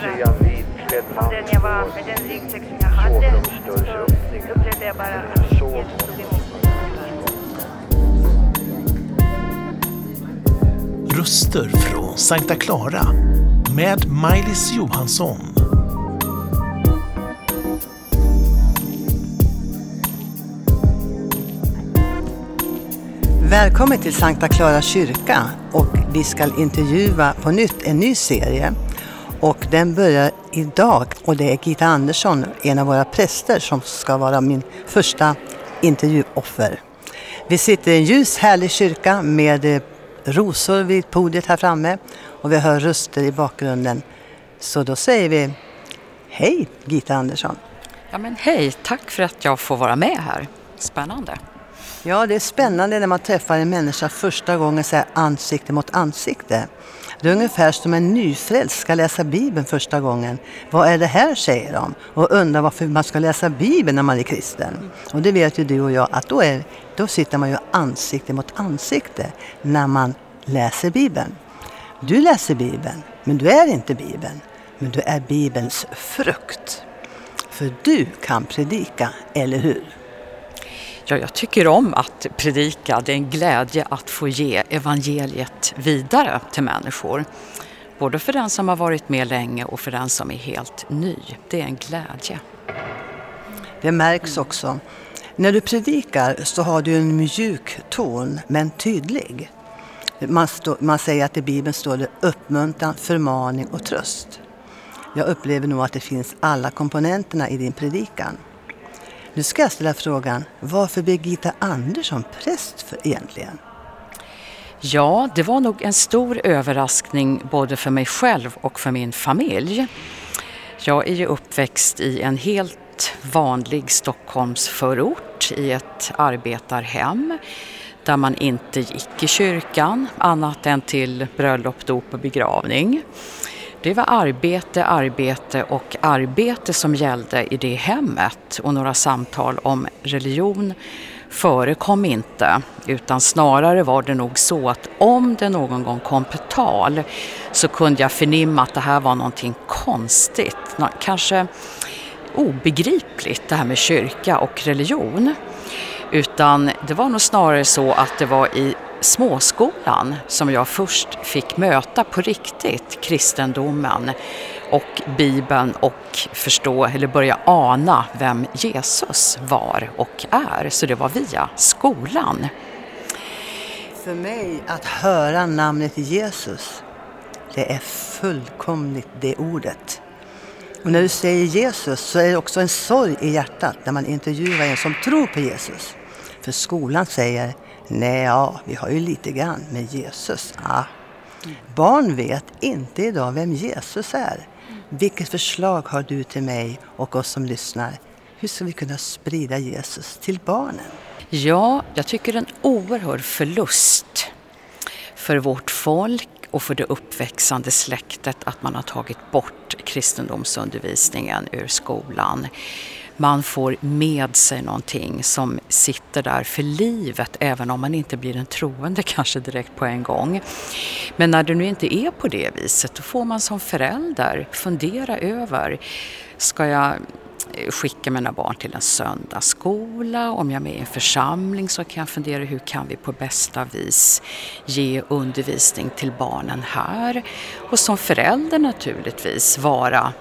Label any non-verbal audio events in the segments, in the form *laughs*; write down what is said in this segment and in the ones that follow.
reagera på den jag var, med den ryggsäck som jag hade. Så upplevde jag bara att Jesus tog emot mig. Röster från Sankta Clara med Maj-Lis Johansson. Välkommen till Sankta Clara kyrka och vi ska intervjua på nytt en ny serie. Och den börjar idag och det är Gita Andersson, en av våra präster som ska vara min första intervjuoffer. Vi sitter i en ljus härlig kyrka med eh, rosor vid podiet här framme och vi hör röster i bakgrunden. Så då säger vi hej Gita Andersson. Ja, men hej, tack för att jag får vara med här. Spännande. Ja, det är spännande när man träffar en människa första gången så här, ansikte mot ansikte. Det är ungefär som en nyfrälst ska läsa Bibeln första gången. Vad är det här, säger de. Och undrar varför man ska läsa Bibeln när man är kristen. Och det vet ju du och jag att då, är, då sitter man ju ansikte mot ansikte när man läser Bibeln. Du läser Bibeln, men du är inte Bibeln. Men du är Bibelns frukt. För du kan predika, eller hur? Ja, jag tycker om att predika. Det är en glädje att få ge evangeliet vidare till människor. Både för den som har varit med länge och för den som är helt ny. Det är en glädje. Det märks också. När du predikar så har du en mjuk ton, men tydlig. Man, stå, man säger att i Bibeln står det uppmuntran, förmaning och tröst. Jag upplever nog att det finns alla komponenterna i din predikan. Nu ska jag ställa frågan, varför Birgitta Andersson präst för egentligen? Ja, det var nog en stor överraskning både för mig själv och för min familj. Jag är ju uppväxt i en helt vanlig Stockholmsförort i ett arbetarhem där man inte gick i kyrkan annat än till bröllop, dop och begravning. Det var arbete, arbete och arbete som gällde i det hemmet och några samtal om religion förekom inte utan snarare var det nog så att om det någon gång kom på tal så kunde jag förnimma att det här var någonting konstigt, kanske obegripligt det här med kyrka och religion. Utan det var nog snarare så att det var i småskolan som jag först fick möta på riktigt kristendomen och Bibeln och förstå eller börja ana vem Jesus var och är. Så det var via skolan. För mig att höra namnet Jesus, det är fullkomligt det ordet. Och när du säger Jesus så är det också en sorg i hjärtat när man intervjuar en som tror på Jesus. För skolan säger Nej, ja, vi har ju lite grann med Jesus. Ja. Barn vet inte idag vem Jesus är. Vilket förslag har du till mig och oss som lyssnar? Hur ska vi kunna sprida Jesus till barnen? Ja, jag tycker det är en oerhörd förlust för vårt folk och för det uppväxande släktet att man har tagit bort kristendomsundervisningen ur skolan man får med sig någonting som sitter där för livet även om man inte blir en troende *laughs* kanske direkt på en gång. Men när det nu inte är på det viset då får man som förälder fundera över ska jag eh, skicka mina barn till en söndagsskola. Om jag är med i en församling så kan jag fundera hur kan vi på bästa vis ge undervisning till barnen här? Och som förälder naturligtvis vara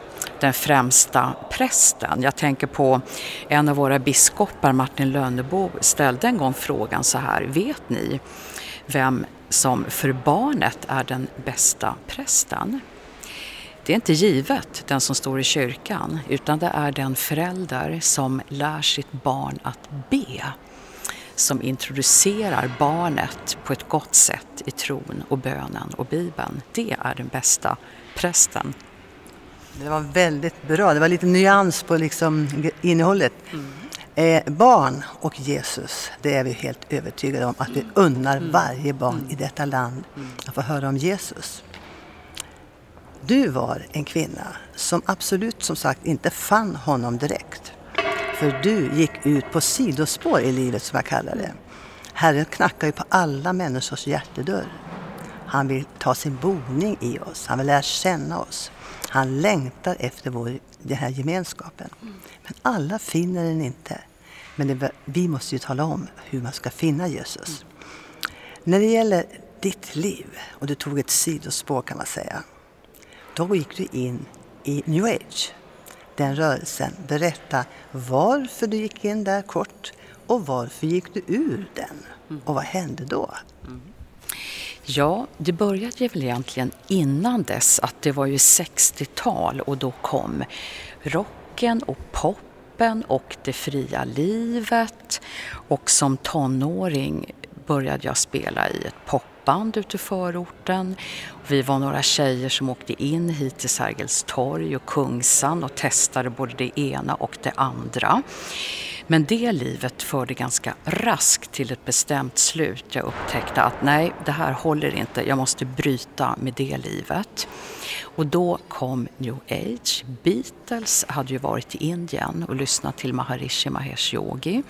den främsta prästen. Jag tänker på en av våra biskopar, Martin Lönnebo, ställde en gång frågan så här, vet ni vem som för barnet är den bästa prästen? Det är inte givet den som står i kyrkan utan det är den förälder som lär sitt barn att be. Som introducerar barnet på ett gott sätt i tron och bönen och bibeln. Det är den bästa prästen. Det var väldigt bra. Det var lite nyans på liksom innehållet. Mm. Eh, barn och Jesus, det är vi helt övertygade om att vi unnar mm. varje barn mm. i detta land mm. att få höra om Jesus. Du var en kvinna som absolut som sagt inte fann honom direkt. För du gick ut på sidospår i livet som jag kallar det. Herren knackar ju på alla människors hjärtedörr. Han vill ta sin boning i oss. Han vill lära känna oss. Han längtar efter vår, den här gemenskapen. Men alla finner den inte. Men det, vi måste ju tala om hur man ska finna Jesus. När det gäller ditt liv, och du tog ett sidospår kan man säga. Då gick du in i new age, den rörelsen. Berätta varför du gick in där kort och varför gick du ur den? Och vad hände då? Mm. Ja, det började väl egentligen innan dess att det var ju 60-tal och då kom rocken och poppen och det fria livet och som tonåring började jag spela i ett popband ute i förorten. Vi var några tjejer som åkte in hit till Sergels torg och Kungsan och testade både det ena och det andra. Men det livet förde ganska raskt till ett bestämt slut. Jag upptäckte att nej, det här håller inte. Jag måste bryta med det livet. Och då kom new age. Beatles hade ju varit i Indien och lyssnat till Maharishi Mahesh Yogi.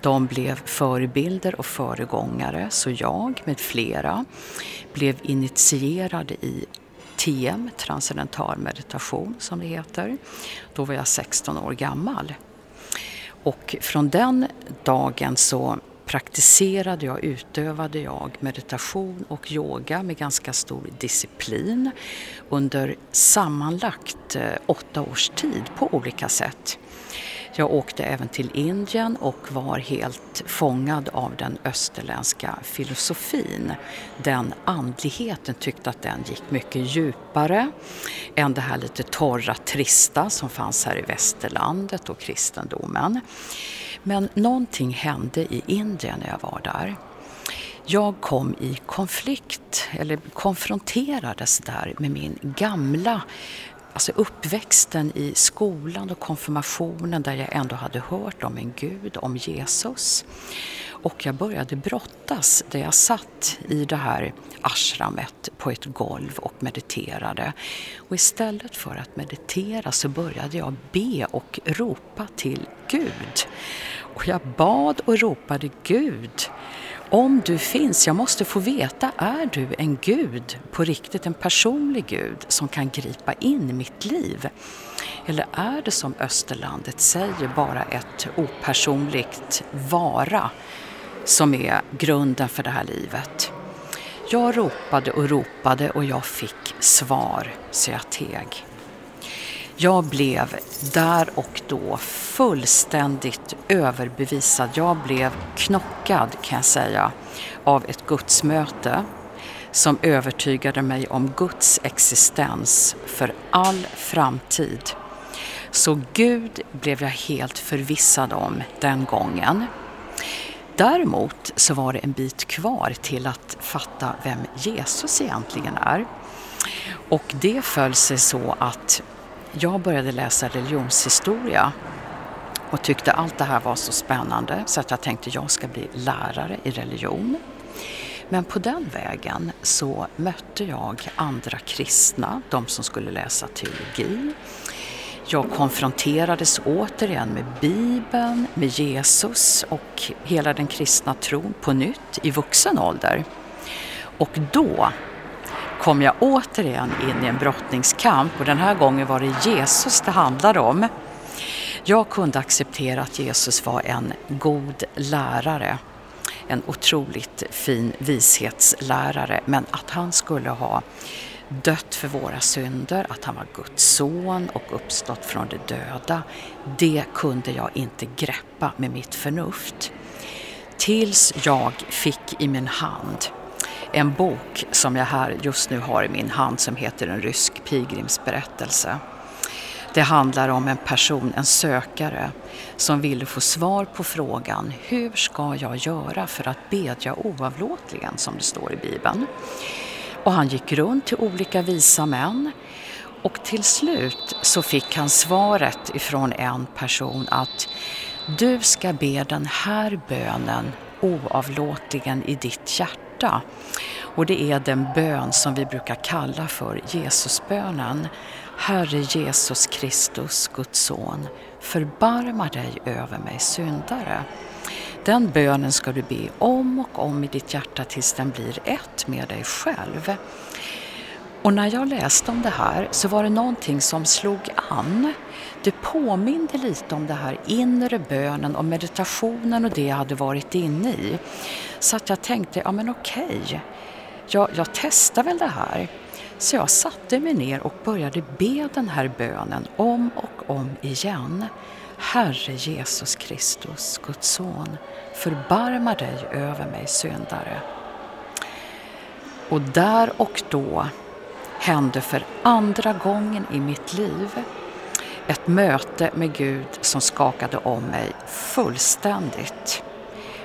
De blev förebilder och föregångare, så jag med flera blev initierade i TM, transcendental meditation som det heter. Då var jag 16 år gammal. Och från den dagen så praktiserade jag, utövade jag meditation och yoga med ganska stor disciplin under sammanlagt eh, åtta års tid på olika sätt. Jag åkte även till Indien och var helt fångad av den österländska filosofin. Den andligheten tyckte att den gick mycket djupare än det här lite torra, trista som fanns här i västerlandet och kristendomen. Men någonting hände i Indien när jag var där. Jag kom i konflikt, eller konfronterades där med min gamla alltså uppväxten i skolan och konfirmationen där jag ändå hade hört om en Gud, om Jesus. Och jag började brottas där jag satt i det här ashramet på ett golv och mediterade. Och istället för att meditera så började jag be och ropa till Gud. Och jag bad och ropade Gud om du finns, jag måste få veta, är du en gud på riktigt, en personlig gud som kan gripa in i mitt liv? Eller är det som Österlandet säger, bara ett opersonligt vara som är grunden för det här livet? Jag ropade och ropade och jag fick svar, så jag teg. Jag blev där och då fullständigt överbevisad. Jag blev knockad kan jag säga av ett gudsmöte som övertygade mig om Guds existens för all framtid. Så Gud blev jag helt förvissad om den gången. Däremot så var det en bit kvar till att fatta vem Jesus egentligen är. Och det föll sig så att jag började läsa religionshistoria och tyckte allt det här var så spännande så att jag tänkte jag ska bli lärare i religion. Men på den vägen så mötte jag andra kristna, de som skulle läsa teologi. Jag konfronterades återigen med Bibeln, med Jesus och hela den kristna tron på nytt i vuxen ålder. Och då kom jag återigen in i en brottningskamp och den här gången var det Jesus det handlade om. Jag kunde acceptera att Jesus var en god lärare, en otroligt fin vishetslärare, men att han skulle ha dött för våra synder, att han var Guds son och uppstått från de döda, det kunde jag inte greppa med mitt förnuft. Tills jag fick i min hand en bok som jag här just nu har i min hand som heter En rysk pilgrimsberättelse. Det handlar om en person, en sökare, som ville få svar på frågan hur ska jag göra för att bedja oavlåtligen som det står i Bibeln. Och han gick runt till olika visa män och till slut så fick han svaret ifrån en person att du ska be den här bönen oavlåtligen i ditt hjärta. Och det är den bön som vi brukar kalla för Jesusbönen. Herre Jesus Kristus, Guds son, förbarma dig över mig syndare. Den bönen ska du be om och om i ditt hjärta tills den blir ett med dig själv. Och när jag läste om det här så var det någonting som slog an. Det påminde lite om det här inre bönen och meditationen och det jag hade varit inne i. Så att jag tänkte, ja men okej, jag, jag testar väl det här. Så jag satte mig ner och började be den här bönen om och om igen. Herre Jesus Kristus, Guds son, förbarma dig över mig syndare. Och där och då hände för andra gången i mitt liv ett möte med Gud som skakade om mig fullständigt.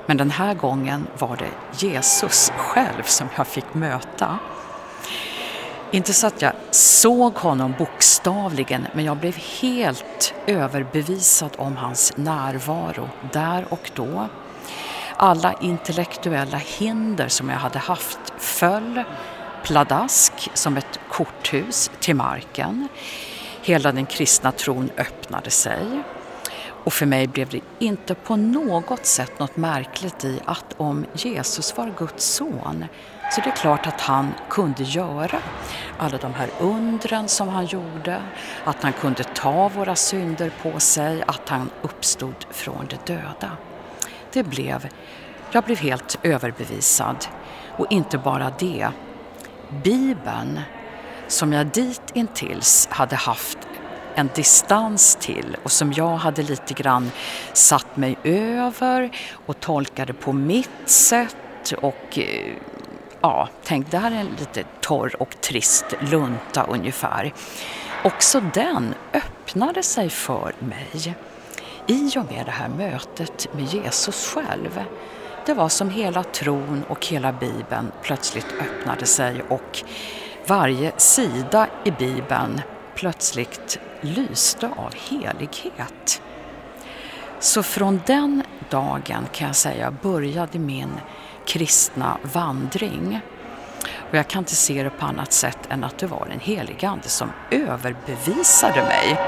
Men den här gången var det Jesus själv som jag fick möta. Inte så att jag såg honom bokstavligen, men jag blev helt överbevisad om hans närvaro där och då. Alla intellektuella hinder som jag hade haft föll pladask som ett korthus till marken. Hela den kristna tron öppnade sig. Och för mig blev det inte på något sätt något märkligt i att om Jesus var Guds son så det är klart att han kunde göra alla de här undren som han gjorde, att han kunde ta våra synder på sig, att han uppstod från de döda. Det blev, jag blev helt överbevisad. Och inte bara det. Bibeln, som jag dit intills hade haft en distans till och som jag hade lite grann satt mig över och tolkade på mitt sätt och eh, ja, tänk det här är en lite torr och trist lunta ungefär. Också den öppnade sig för mig i och med det här mötet med Jesus själv. Det var som hela tron och hela Bibeln plötsligt öppnade sig och varje sida i Bibeln plötsligt lyste av helighet. Så från den dagen kan jag säga började min kristna vandring. Och jag kan inte se det på annat sätt än att det var en helige ande som överbevisade mig.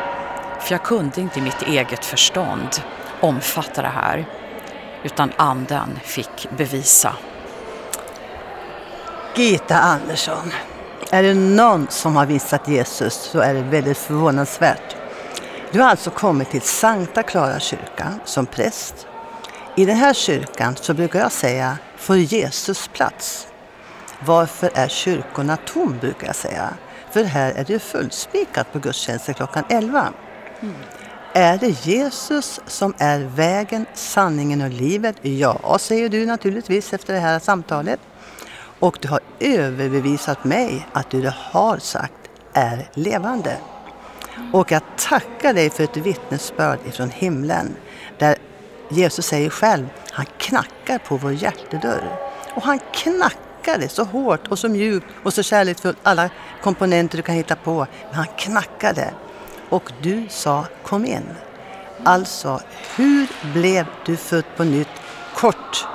För jag kunde inte i mitt eget förstånd omfatta det här. Utan anden fick bevisa. Gita Andersson, är det någon som har visat Jesus så är det väldigt förvånansvärt. Du har alltså kommit till Sankta Clara kyrka som präst. I den här kyrkan så brukar jag säga får Jesus plats. Varför är kyrkorna tom brukar jag säga. För här är det fullspikat på gudstjänsten klockan 11. Mm. Är det Jesus som är vägen, sanningen och livet? Ja, säger du naturligtvis efter det här samtalet. Och du har överbevisat mig att du har sagt är levande. Och jag tackar dig för ett vittnesbörd ifrån himlen där Jesus säger själv, han knackar på vår hjärtedörr. Och han knackade så hårt och så mjukt och så kärleksfullt, alla komponenter du kan hitta på. Men han knackade. Och du sa kom in. Alltså, hur blev du född på nytt? Kort,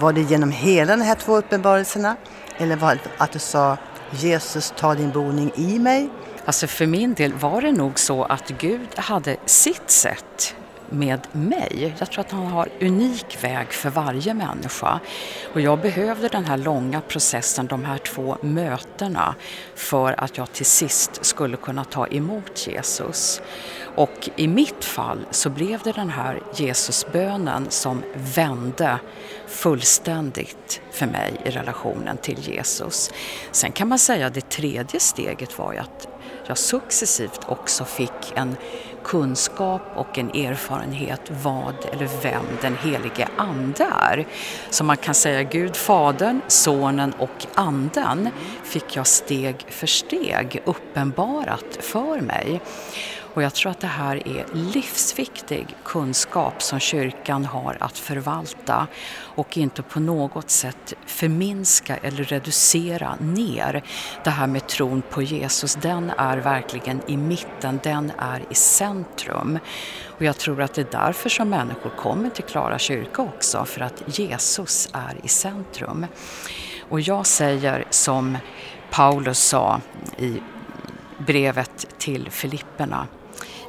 var det genom hela de här två uppenbarelserna? Eller var det att du sa Jesus ta din boning i mig? Alltså för min del var det nog så att Gud hade sitt sätt med mig. Jag tror att han har unik väg för varje människa. Och jag behövde den här långa processen, de här två mötena för att jag till sist skulle kunna ta emot Jesus. Och i mitt fall så blev det den här Jesusbönen som vände fullständigt för mig i relationen till Jesus. Sen kan man säga att det tredje steget var ju att jag successivt också fick en kunskap och en erfarenhet vad eller vem den helige Ande är. Så man kan säga Gud Fadern, Sonen och Anden fick jag steg för steg uppenbarat för mig. Och jag tror att det här är livsviktig kunskap som kyrkan har att förvalta och inte på något sätt förminska eller reducera ner det här med tron på Jesus. Den är verkligen i mitten, den är i centrum. Och jag tror att det är därför som människor kommer till Klara kyrka också, för att Jesus är i centrum. Och jag säger som Paulus sa i brevet till Filipperna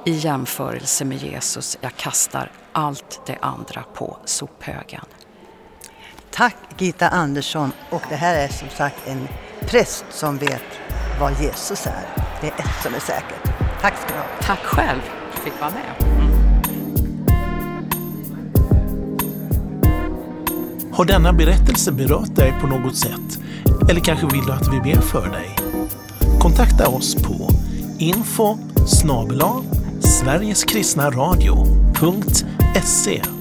i jämförelse med Jesus. Jag kastar allt det andra på sophögen. Tack Gita Andersson och det här är som sagt en präst som vet vad Jesus är. Det är ett som är säkert. Tack ska du ha. Tack själv för att fick vara med. Har denna berättelse berört dig på något sätt? Eller kanske vill du att vi ber för dig? Kontakta oss på info snabel-a sverigeskristnaradio.se